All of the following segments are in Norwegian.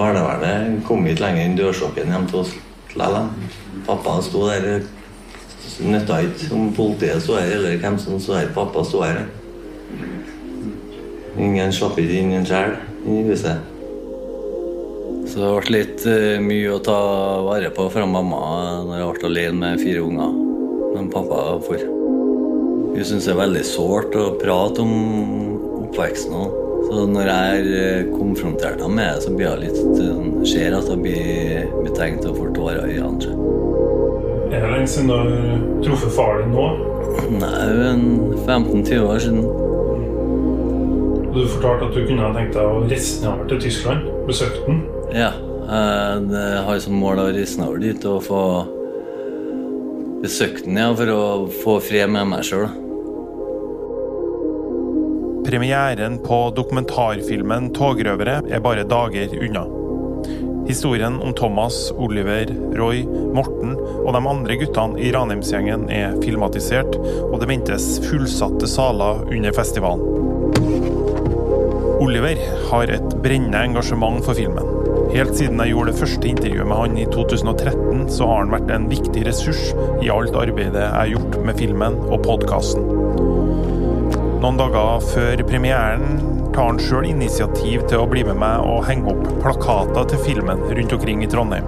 Barnevernet kom ikke lenger enn dørstokken hjem til oss likevel. Pappa sto der. Nytta ikke om politiet sto her eller hvem som sto her. Pappa sto her. Ingen slapp ikke inn en i huset. Så det ble litt uh, mye å ta vare på fra mamma når jeg ble alene med fire unger. Men pappa for. Hun syns det er veldig sårt å prate om oppveksten. Også. Så når jeg er konfrontert med det, så blir jeg litt uh, ser at jeg blir, betenkt tenkt og får tårer i øynene. Er det lenge siden du har truffet far din nå? Nei, 15-20 år siden. Du fortalte at du kunne ha tenkt deg å reise nedover til Tyskland. Besøke den. Ja. Jeg har som mål å reise nedover dit og få besøkt den, ja, for å få fred med meg sjøl. Premieren på dokumentarfilmen 'Togrøvere' er bare dager unna. Historien om Thomas, Oliver, Roy, Morten og de andre guttene i Ranheimsgjengen er filmatisert, og det ventes fullsatte saler under festivalen. Oliver har et brennende engasjement for filmen. Helt siden jeg gjorde det første intervjuet med han i 2013, så har han vært en viktig ressurs i alt arbeidet jeg har gjort med filmen og podkasten. Noen dager før premieren tar han sjøl initiativ til å bli med meg og henge opp plakater til filmen rundt omkring i Trondheim.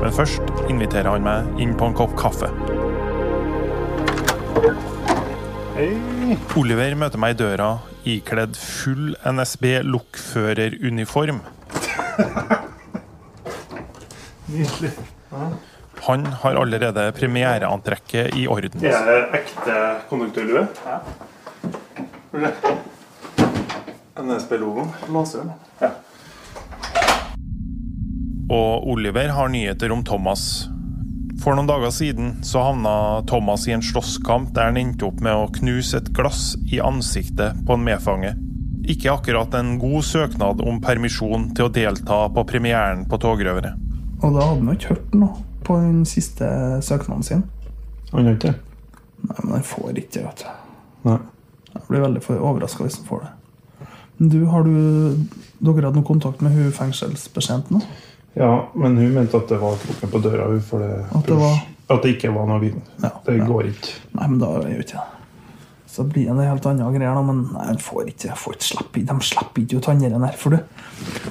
Men først inviterer han meg inn på en kopp kaffe. Hei. Oliver møter meg i døra ikledd full NSB-lokføreruniform. Nydelig. Han har allerede premiereantrekket i orden. Er det ekte konduktørlue? Ja. NSB-logoen. Låser. Ja. Og Oliver har nyheter om Thomas. For noen dager siden så havna Thomas i en slåsskamp der han endte opp med å knuse et glass i ansiktet på en medfange. Ikke akkurat en god søknad om permisjon til å delta på premieren på Togrøvere. Og da hadde han ikke hørt noe på den siste søknaden sin. Han har ikke det? Nei, men han får ikke det, vet du. Nei. Jeg blir veldig overraska hvis han får det. Du, har du Dere hatt noe kontakt med hun fengselsbetjenten? Ja, men hun mente at det var kroken på døra. For det, At det var- at det ikke var noe vin. Ja, Det ja. går ikke. Nei, men da er jo ikke det. Så blir det helt annen greier, da. Men nei, han får ikke, får ikke slippe, de slipper ikke ut han der. For du,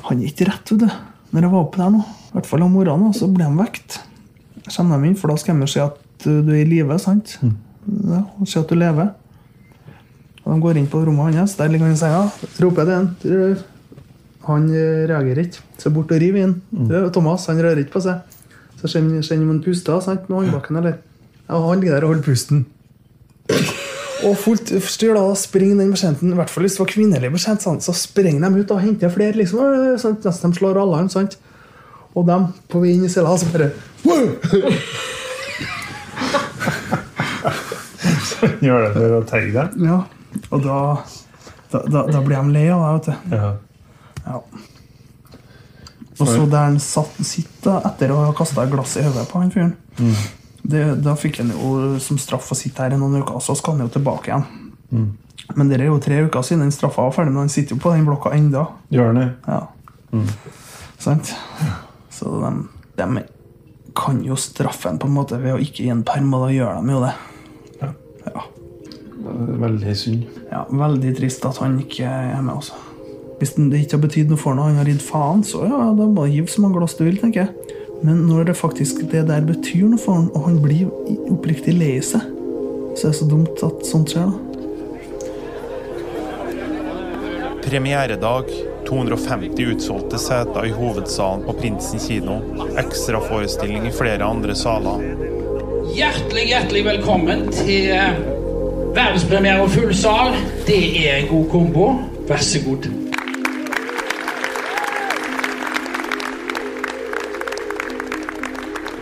han er ikke rett, vet du. Når jeg var oppe der nå, i hvert fall om morgenen, så ble han vekt. Kjenner dem inn, for da skal de si at du er i live, sant? Ja, og si at du lever. Og de går inn på rommet hans, der ligger han i senga. Roper til han. Han eh, reagerer ikke. Så bort og river inn. Mm. Thomas han rører ikke på seg. Så kjenner man puster sant, med håndbaken, eller? Ja, han ligger der og holder pusten. Og fullt styr da springer den betjenten, i hvert fall hvis det var kvinnelig betjent, sånn, så springer de ut og henter flere. liksom, øh, sant, Nesten de slår an. sant? Og dem på vei inn i cella, så bare! Gjør det for å teie deg? Ja, Og da, da, da, da blir de lei av deg, vet du. Ja. Ja. Og så der han satt, sitter etter å ha kasta et glass i hodet på han fyren det, Da fikk han jo som straff å sitte her i noen uker, så skal han jo tilbake igjen. Men det er jo tre uker siden den straffa var ferdig, men han sitter jo på den blokka. Gjør det? Sant? Så de, de kan jo straffe en på en måte ved å ikke gi en perm, og da gjør de jo det. Ja. Ja. Veldig synd. ja, Veldig trist at han ikke er med, Også. Hvis det ikke har betydd noe for noe, han har gitt faen, så ja, da må du hive så mange glass du vil, tenker jeg. Men når det faktisk det der betyr noe for han, og han blir oppriktig lei seg, så er det så dumt at sånt skjer, da. Premieredag. 250 utsolgte seter i hovedsalen på Prinsen kino. Ekstraforestilling i flere andre saler. Hjertelig, hjertelig velkommen til verdenspremiere og full sal. Det er en god kombo. Vær så god.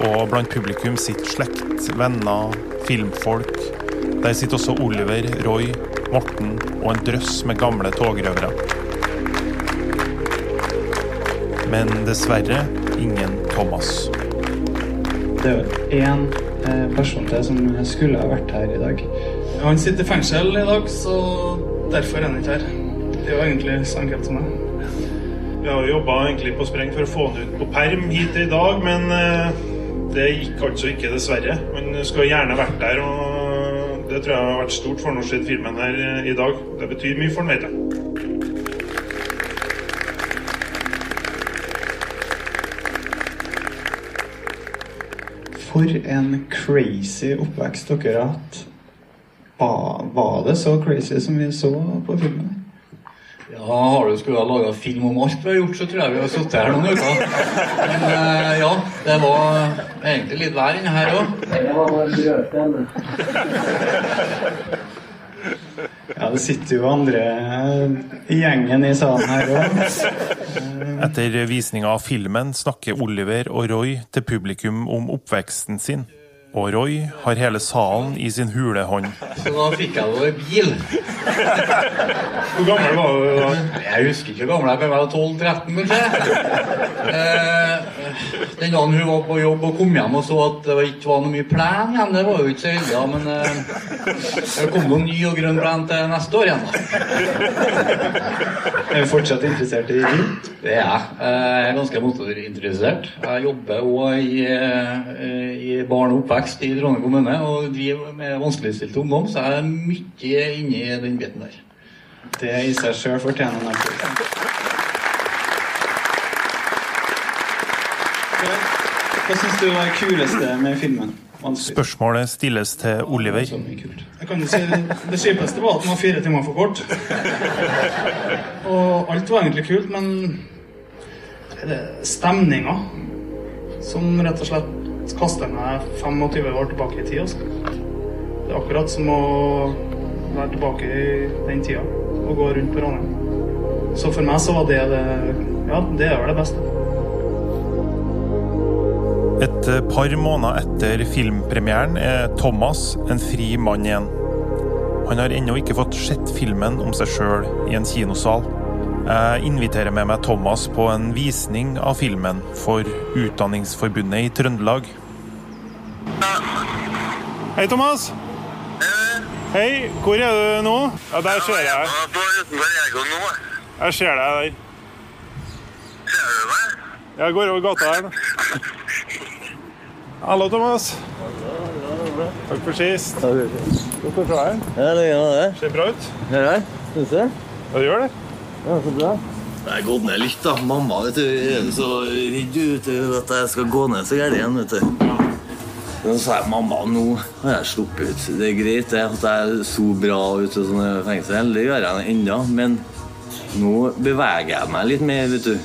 Og blant publikum sitter slekt, venner, filmfolk. Der sitter også Oliver, Roy, Morten og en drøss med gamle togrøvere. Men dessverre ingen Thomas. Det er jo én eh, person til som skulle ha vært her i dag. Han sitter i fengsel i dag, så derfor er han ikke her. Det er jo egentlig så enkelt som det. Vi har jobba egentlig på spreng for å få han ut på perm hit i dag, men eh, det gikk altså ikke, dessverre. Han skulle gjerne vært der, og det tror jeg har vært stort for se filmen her eh, i dag. Det betyr mye for han, vet jeg. For en crazy oppvekst dere har hatt. Var, var det så crazy som vi så på filmen? Ja, har du skulle ha laga film om alt vi har gjort, så tror jeg vi har sittet her noen uker. Men eh, ja, det var egentlig litt vær inne her òg. Ja, det sitter jo andre i gjengen i salen her òg. Etter visninga av filmen snakker Oliver og Roy til publikum om oppveksten sin. Og Roy har hele salen i sin hule hånd. Så da fikk jeg jo bil. Hvor gammel var du da? Jeg husker ikke hvor gammel jeg var. være 12-13, kanskje. Eh, den dagen hun var på jobb og kom hjem og så at det ikke var noe mye plen igjen, det var jo ikke så heldig, ja, men eh, det kom noen ny og grønn plen til neste år igjen. da. Er du fortsatt interessert i bil? Det er jeg. Eh, Jeg er ganske motorinteressert. Jeg jobber òg i, eh, i barn og oppvekst i Trondheim kommune og driver med vanskeligstilte ungdom, så jeg er mye inne i den biten der. Det i seg sjøl fortjener en applaus. Hva syns du var det kuleste med filmen? Vanskelig. Spørsmålet stilles til Oliver. Mye. Jeg kan si Det kjipeste var at den var fire timer for kort. Og alt var egentlig kult, men stemninga som rett og slett kaster meg 25 år tilbake i tid. Altså. Det er akkurat som å være tilbake i den tida og gå rundt på Ranheim. Så for meg så var det det Ja, det er vel det beste. Et par måneder etter filmpremieren er Thomas en fri mann igjen. Han har ennå ikke fått sett filmen om seg sjøl i en kinosal. Jeg inviterer med meg Thomas på en visning av filmen for Utdanningsforbundet i Trøndelag. Hei, Thomas. Hei, hvor er du nå? Ja, Der ser jeg. deg. Jeg ser deg der. Ser du meg? Jeg går over gata her. nå. Hallo, Thomas. Takk for sist. Godt å se deg. Ja, det gjør det. Ser bra ut. Her er Syns du? Ja, det gjør det. Ja, så bra. Jeg har gått ned litt, da. Mamma vet du, er så redd du, at jeg skal gå ned så gærent igjen. vet du. Så sa jeg mamma, nå har jeg sluppet ut. Det er greit det, at jeg så bra ut i sånne fengsel. Det gjør jeg ennå. Men nå beveger jeg meg litt mer, vet du.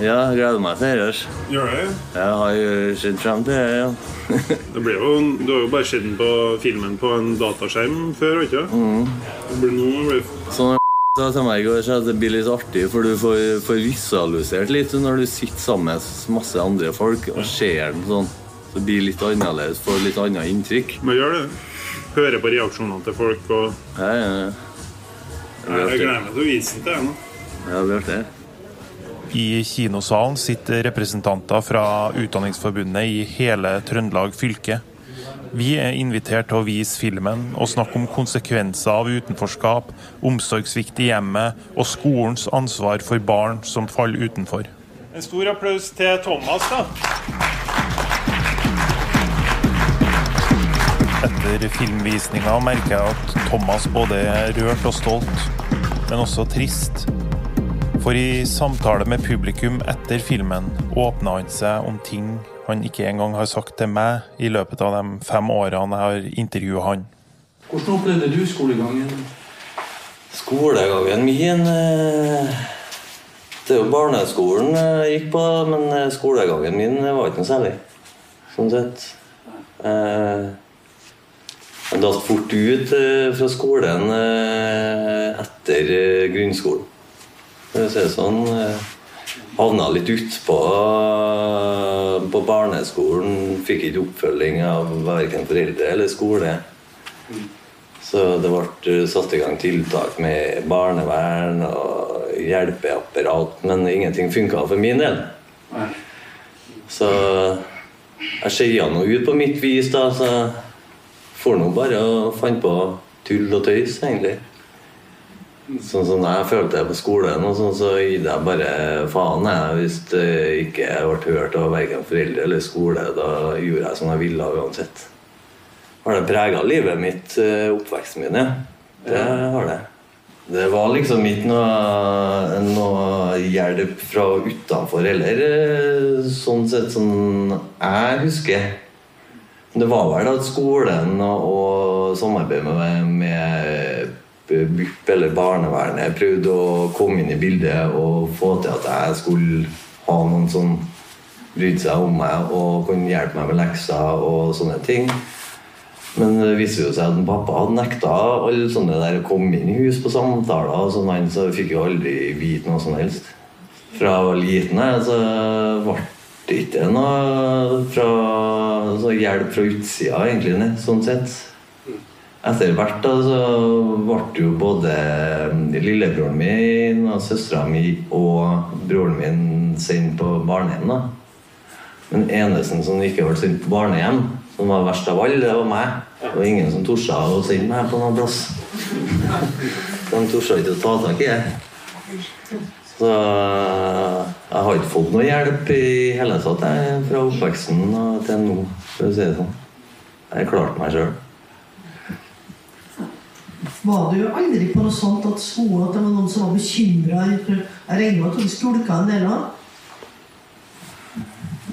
Ja, jeg gleder meg til dette. Gjør det? Jeg har jo sett frem til det, ja. det ble jo, du har jo bare sett den på filmen på en dataskjerm før, ikke Det blir noe, blir Sånn sa til meg i går så at det blir litt artig, for du får, får visualisert litt når du sitter sammen med masse andre folk og ser den sånn. Så det blir litt annerledes, får litt annet inntrykk. Men gjør det. Hører på reaksjonene til folk og Ja, ja, ja. Jeg gleder meg til å vise den til deg nå. Ja, det blir artig. I kinosalen sitter representanter fra Utdanningsforbundet i hele Trøndelag fylke. Vi er invitert til å vise filmen og snakke om konsekvenser av utenforskap, omsorgssvikt i hjemmet og skolens ansvar for barn som faller utenfor. En stor applaus til Thomas, da. Etter filmvisninga merker jeg at Thomas både er rørt og stolt, men også trist. For i samtale med publikum etter filmen åpna han seg om ting han ikke engang har sagt til meg i løpet av de fem årene jeg har intervjua han. Hvordan opplevde du skolegangen? Skolegangen min eh, Det er jo barneskolen jeg gikk på, men eh, skolegangen min var ikke noe særlig. Sånn sett. Eh, Jeg datt fort ut eh, fra skolen eh, etter eh, grunnskolen. Si sånn. Havna litt utpå på barneskolen. Fikk ikke oppfølging av verken foreldre eller skole. Så det ble eh, satt i gang tiltak med barnevern og hjelpeapparat, men ingenting funka for min del. Så jeg skeia nå ut på mitt vis, da. Så får nå bare og fant på tull og tøys, egentlig. Sånn som jeg følte på skolen, og sånn, så gidde jeg bare faen jeg, hvis det ikke ble hørt av verken foreldre eller skole. Da gjorde jeg som jeg ville uansett. Har det prega livet mitt, eh, oppveksten min? Ja. Det har det. Det var liksom ikke noe, noe hjelp fra utenfor heller, eh, sånn sett som jeg husker. Det var vel at skolen og, og samarbeidet med, med BUP eller barnevernet prøvde å komme inn i bildet og få til at jeg skulle ha noen som brydde seg om meg og kunne hjelpe meg med lekser og sånne ting. Men det viser jo seg at pappa hadde nekta alle sånne der å komme inn i hus på samtaler. og sånn, han, Så fikk jo aldri vite noe som helst. Fra jeg var liten så ble det ikke noe fra, så hjelp fra utsida, egentlig, sånn sett. Etter hvert da, så ble jo både lillebroren min og søstera mi og broren min sendt på barnehjem. da. Men eneste som ikke ble sendt på barnehjem, som var verst av alle, det var meg. Var ingen som torde å sende meg på noen plass. De torde ikke å ta tak i det. Så jeg har ikke fått noe hjelp i hele tatt fra oppveksten og til nå, for å si det sånn. Jeg har klart meg sjøl. Var du aldri på noe sånt at skolen at det var noen som var bekymra? Jeg regner med at du skulka en del òg?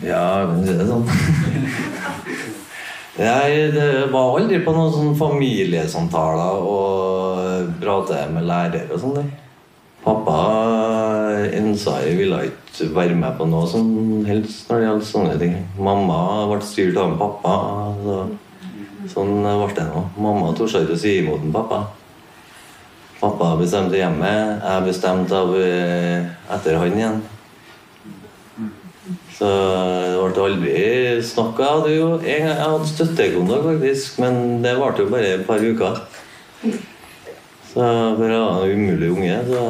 Ja, kan si det sånn. Jeg det var aldri på noen sånne familiesamtaler og prate med lærere og sånn. Pappa Ensai ville ikke være med på noe som helst når det gjaldt sånne ting. Mamma ble styrt av pappa. Så, sånn ble det nå. Mamma torde ikke å si imot en pappa. Pappa bestemte hjemme. Jeg bestemte eh, etter han igjen. Så det ble aldri snakka. Jeg hadde jo jeg hadde støttekontakt, faktisk, men det varte jo bare et par uker. Så for jeg var en umulig unge, så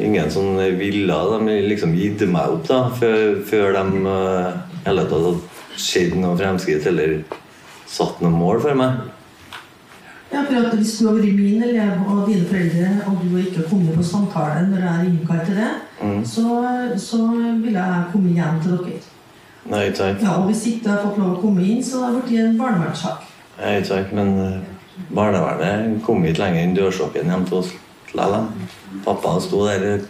Ingen som ville De liksom gitt meg opp da, før, før de hele tatt hadde skjedd noe fremskritt eller satt noe mål for meg. Ja, for at Hvis du har vært min elev og dine foreldre, og du ikke har kommet på samtale når jeg er innkalt til det, Mm. så, så ville jeg komme hjem til dere. Nei, takk. Ja, og Hvis ikke jeg har fått lov å komme inn, så har det blitt en barnevernssak. Nei, takk. Men uh, barnevernet kom ikke lenger enn dørstokken hjem til oss likevel. Pappa sto der.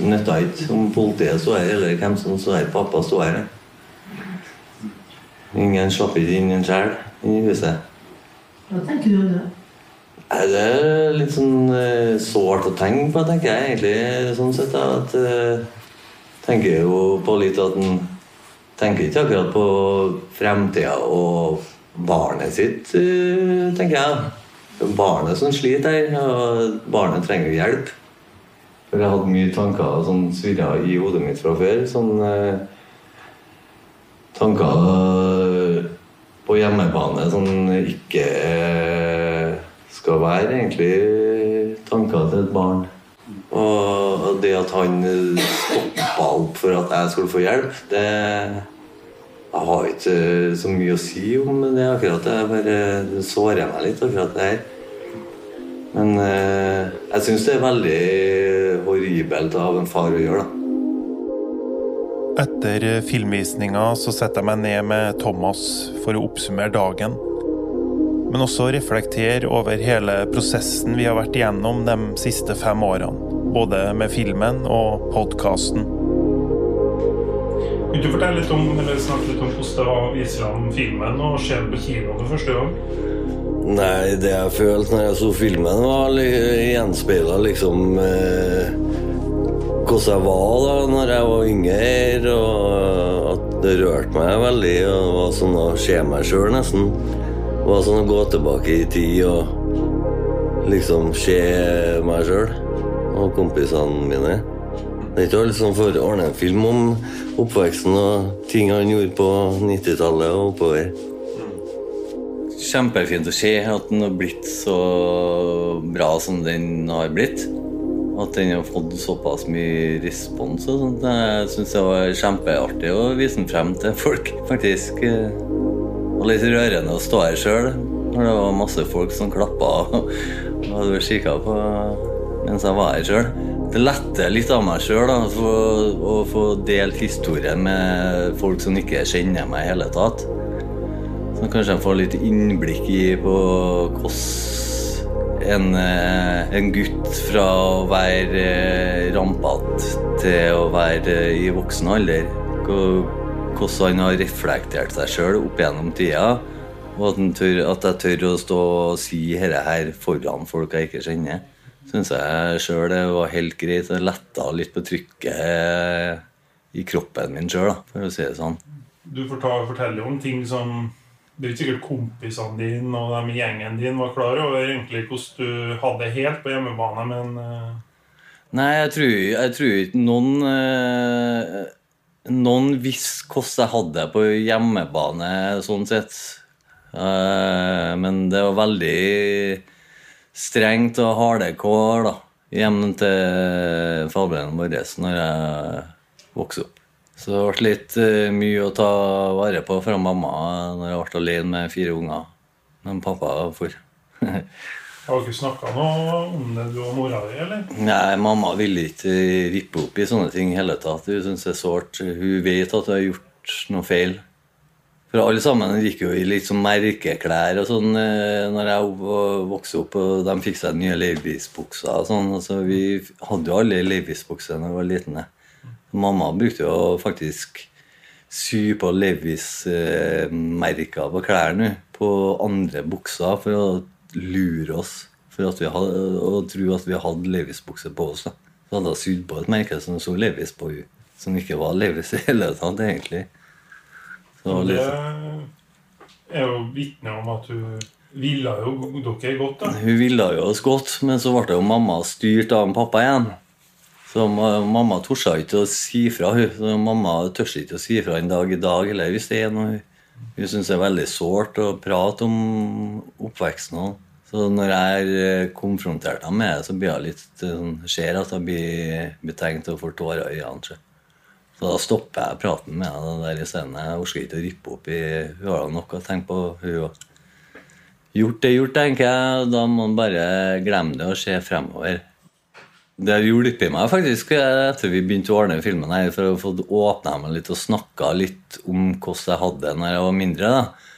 Nytta ikke om politiet sto her, eller hvem som sto her. Pappa sto her. Ingen slapp ikke inn en sjel i huset. Hva tenker du om det? Det er litt sånn eh, sårt å tenke på, tenker jeg egentlig. sånn sett da, at eh, tenker jo på litt at en tenker ikke akkurat på fremtida og barnet sitt, eh, tenker jeg. Barnet som sliter her, og barnet trenger hjelp. For jeg hadde mye tanker som svirra i hodet mitt fra før. Sånn eh, tanker hjemmebane som ikke eh, skal være egentlig tanker til et barn. Og det at han stoppa opp for at jeg skulle få hjelp, det Jeg har ikke så mye å si om det akkurat. Det bare sårer meg litt, akkurat det her. Men eh, jeg syns det er veldig horribelt av en far å gjøre, da. Etter filmvisninga så setter jeg meg ned med Thomas for å oppsummere dagen. Men også reflektere over hele prosessen vi har vært igjennom de siste fem årene. Både med filmen og podkasten. Kan du fortelle litt om, eller snakke litt om hvordan det var å vise fram filmen og se den på kino for første gang? Nei, det jeg følte når jeg så filmen, var gjenspeila liksom eh, hvordan jeg var da når jeg var yngre, og at det rørte meg veldig. og Det var sånn å se meg sjøl, nesten. Det var sånn å gå tilbake i tid og liksom se meg sjøl og kompisene mine. Det er ikke alle som får ordne en film om oppveksten og ting han gjorde på 90-tallet og oppover. Kjempefint å se at den har blitt så bra som den har blitt. At den har fått såpass mye respons. og sånt. Jeg syns det var kjempeartig å vise den frem til folk, faktisk. Og litt rørende å stå her sjøl når det var masse folk som klappa og, hadde kikka på mens jeg var her sjøl? Det letter litt av meg sjøl å få delt historien med folk som ikke kjenner meg i hele tatt. Så kanskje jeg får litt innblikk i på hvordan en, eh, en gutt fra å være eh, rampete til å være i voksen alder Hvordan han har reflektert seg sjøl opp gjennom tida. Og at, tør, at, jeg tør å stå og si dette her foran folk jeg ikke kjenner. Syns jeg sjøl det var helt greit. Det letta litt på trykket i kroppen min sjøl, for å si det sånn. Du forteller om ting som det er ikke sikkert kompisene dine og dem i gjengen din var klar over egentlig hvordan du hadde det helt på hjemmebane, men uh... Nei, jeg tror, ikke noen uh, Noen visste hvordan jeg hadde det på hjemmebane, sånn sett. Uh, men det var veldig strengt og hardcore da, hjemme til farbrødrene våre når jeg vokste opp. Så det ble litt uh, mye å ta vare på fra mamma når jeg ble alene med fire unger. Men pappa for. Har dere snakka noe om det, du og mora di, eller? Nei, mamma ville ikke rippe opp i sånne ting i hele tatt. Hun syns det er sårt. Hun vet at hun har gjort noe feil. For alle sammen gikk jo i litt sånn merkeklær og sånn eh, når jeg vokste opp, og de fikk seg nye Levis-bukser og sånn. Altså, vi hadde jo alle Levis-bukser da vi var liten. Mamma brukte jo faktisk sy på Levis-merker på klærne på andre bukser for å lure oss for at vi hadde, og tro at vi hadde Levis-bukse på oss. da. Så hadde hun sydd på et merke som så Levis på henne, som ikke var Levis i hele tatt, egentlig. Så det er jo vitne om at hun ville jo dere godt, da. Hun ville jo oss godt, men så ble jo mamma styrt av en pappa igjen. Så mamma torde ikke å si fra. Hun. Mamma tør ikke å si fra en dag i dag heller hvis det er noe hun syns det er veldig sårt å prate om oppveksten. Så når jeg er konfrontert med det, så blir jeg litt sånn, ser at jeg blir betenkt og får tårer i øynene. Så da stopper jeg praten med henne der isteden. Jeg orker ikke å rippe opp i Hun har nok å tenke på, hun òg. Gjort er gjort, tenker jeg. Da må man bare glemme det og se fremover. Det har hjulpet meg faktisk etter vi begynte å ordne filmen her, for å få åpna meg litt og snakka litt om hvordan jeg hadde det når jeg var mindre. da.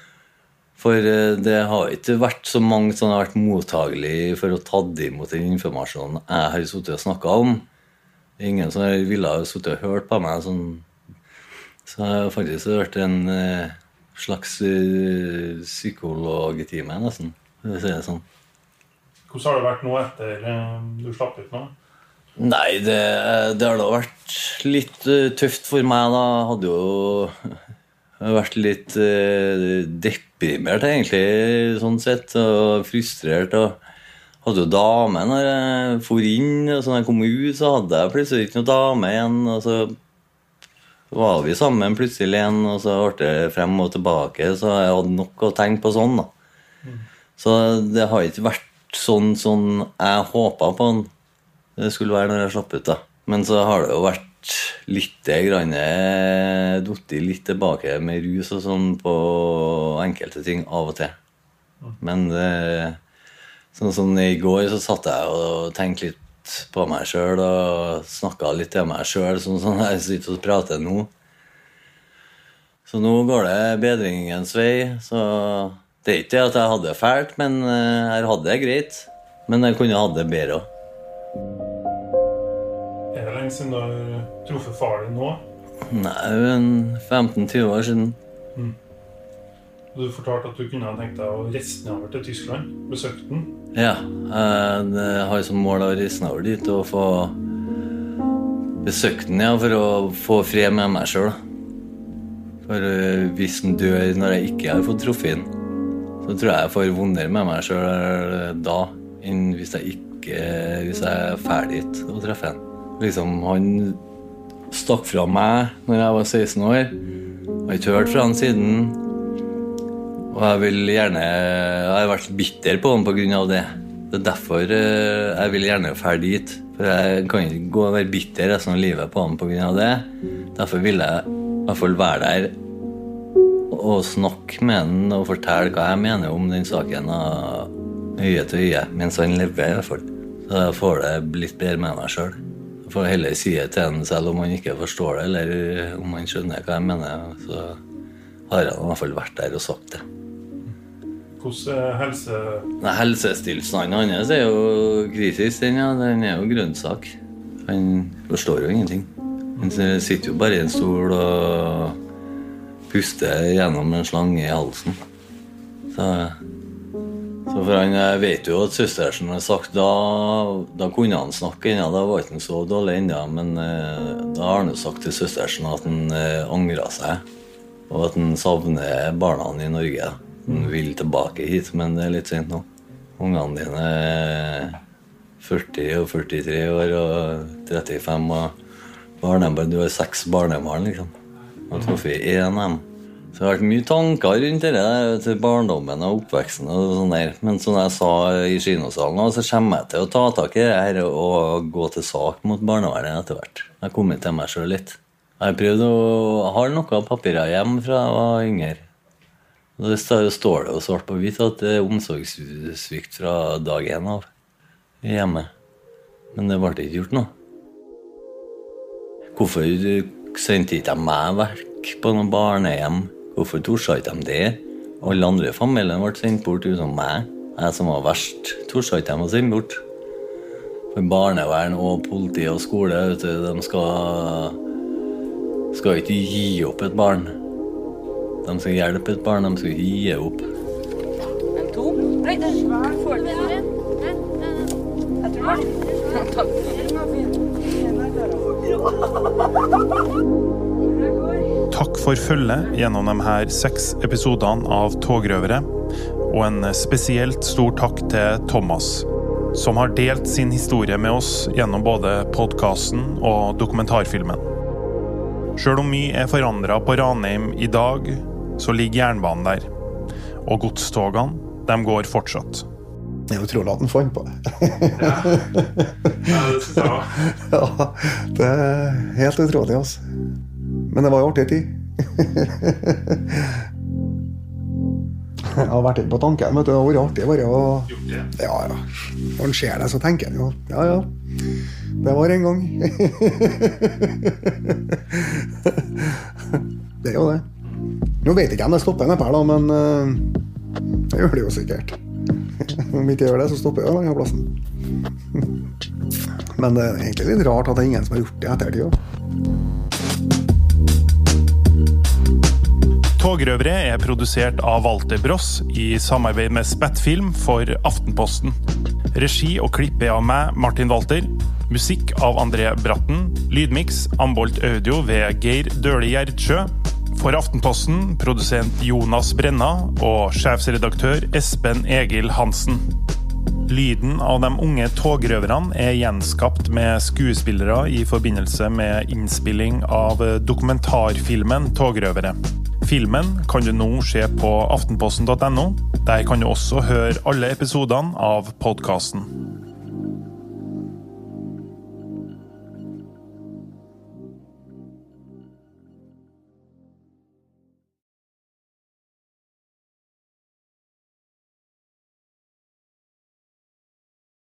For eh, det har ikke vært så mange som har vært mottagelige for å ta imot den informasjonen jeg har sittet og snakka om. Ingen som ville ha sittet og hørt på meg. Sånn. Så jeg har faktisk vært en eh, slags uh, psykologtime, nesten. For å si det sånn. Hvordan har det vært nå etter du slapp ut nå? Nei, det, det, har da vært litt uh, tøft for meg. da. Jeg hadde jo vært litt uh, deprimert, egentlig, sånn sett. Og frustrert. og hadde jo dame når jeg for inn. og så når jeg kom ut, så hadde jeg plutselig ikke noe dame igjen. og så var vi sammen plutselig igjen, og så ble det frem og tilbake. Så jeg hadde nok å tenke på sånn. da. Mm. Så det har ikke vært sånn som jeg håpa på det skulle være når jeg slapp ut. da. Men så har det jo vært litt falt litt tilbake med rus og sånn på enkelte ting av og til. Men det, sånn som i går, så satt jeg og tenkte litt på meg sjøl og snakka litt til meg sjøl, sånn som jeg sitter og prater nå. Så nå går det bedringens vei. Så det er ikke det at jeg hadde det fælt, men jeg hadde det greit. Men jeg kunne hatt det bedre òg. Lenge siden du har truffet far din nå? Nei, 15-20 år siden. Mm. Du fortalte at du kunne ha tenkt deg å reise nedover til Tyskland? Besøke den? Ja. Jeg har som mål å reise nedover dit og få besøkt den, ja, for å få fred med meg sjøl. For eh, hvis den dør når jeg ikke har fått truffet den, så tror jeg jeg får vondere med meg sjøl eh, da enn hvis jeg ikke hvis jeg er ferdig til å treffe han. Liksom, han stakk fra meg når jeg var 16 år. Jeg har ikke hørt fra han siden. Og jeg vil gjerne Jeg har vært bitter på han pga. det. Det er derfor eh, jeg vil gjerne dra dit. For jeg kan ikke gå og være bitter resten av livet på han pga. det. Derfor vil jeg i hvert fall være der og snakke med han og fortelle hva jeg mener om den saken. øye til øye mens han lever, i hvert fall. Så jeg får det litt bedre med meg sjøl. Får heller si det til han selv om han ikke forstår det, eller om han skjønner hva jeg mener. Så har han i hvert fall vært der og sagt det. Hvordan er helse... Nei, Helsetilstanden hans er jo kritisk. Den, ja. den er jo grønnsak. Han forstår jo ingenting. Han sitter jo bare i en stol og puster gjennom en slange i halsen. Så for han vet jo at søstersen har sagt da, da kunne han snakke ennå, da var han ikke så dårlig ennå. Men eh, da har han jo sagt til søstersen at han eh, angrer seg, og at han savner barna i Norge. Han vil tilbake hit, men det er litt sent nå. Ungene dine er 40 og 43 år og 35 og barnebarn. Du har seks barnebarn, liksom. Og truffet én av dem. Så det har vært mye tanker rundt det der, til barndommen og oppveksten. og sånn der. Men som jeg sa i kinosalen, så kommer jeg til å ta tak i det her og gå til sak mot barnevernet etter hvert. Jeg har kommet til meg sjøl litt. Jeg har prøvd å ha noe av papirer hjemme fra jeg var yngre. Det står det jo svart på hvitt at det er omsorgssvikt fra dag én av hjemme. Men det ble ikke gjort noe. Hvorfor sendte ikke jeg meg vekk på noe barnehjem? Hvorfor torde ikke de det? Alle andre i familien ble sendt bort utenom meg. Jeg som var verst, torde ikke de å sende bort. For barnevern og politi og skole vet du, de skal, skal ikke gi opp et barn. De skal hjelpe et barn, de skal ikke gi opp. En to? Nei, det er svær. Får du det? Jeg tror det. Takk for følget gjennom de her seks episodene av Togrøvere. Og en spesielt stor takk til Thomas, som har delt sin historie med oss gjennom både podkasten og dokumentarfilmen. Sjøl om mye er forandra på Ranheim i dag, så ligger jernbanen der. Og godstogene, de går fortsatt. Det er utrolig at han fant på det. Ja, det jeg også. ja, det er helt utrolig, altså. Men det var jo artig tid. Jeg har vært inne på tanken. vet du, Det har vært artig bare å Ja, ja. Når en ser det, så tenker en jo ja, ja. Det var en gang. det er jo det. Nå vet jeg ikke om det stopper nedpå her, da, men eh, det gjør det jo sikkert. Om ikke gjør det, så stopper jeg denne plassen. Men det er egentlig litt rart at det er ingen som har gjort det i ettertid Togrøvere er produsert av Walter Bross i samarbeid med Spettfilm for Aftenposten. Regi og klipp er av meg, Martin Walter. Musikk av André Bratten. Lydmiks Ambolt Audio ved Geir Døhli Gjerdsjø. For Aftenposten produsent Jonas Brenna og sjefsredaktør Espen Egil Hansen. Lyden av de unge togrøverne er gjenskapt med skuespillere i forbindelse med innspilling av dokumentarfilmen 'Togrøvere'. Filmen kan du nå se på aftenposten.no. Der kan du også høre alle episodene av podkasten.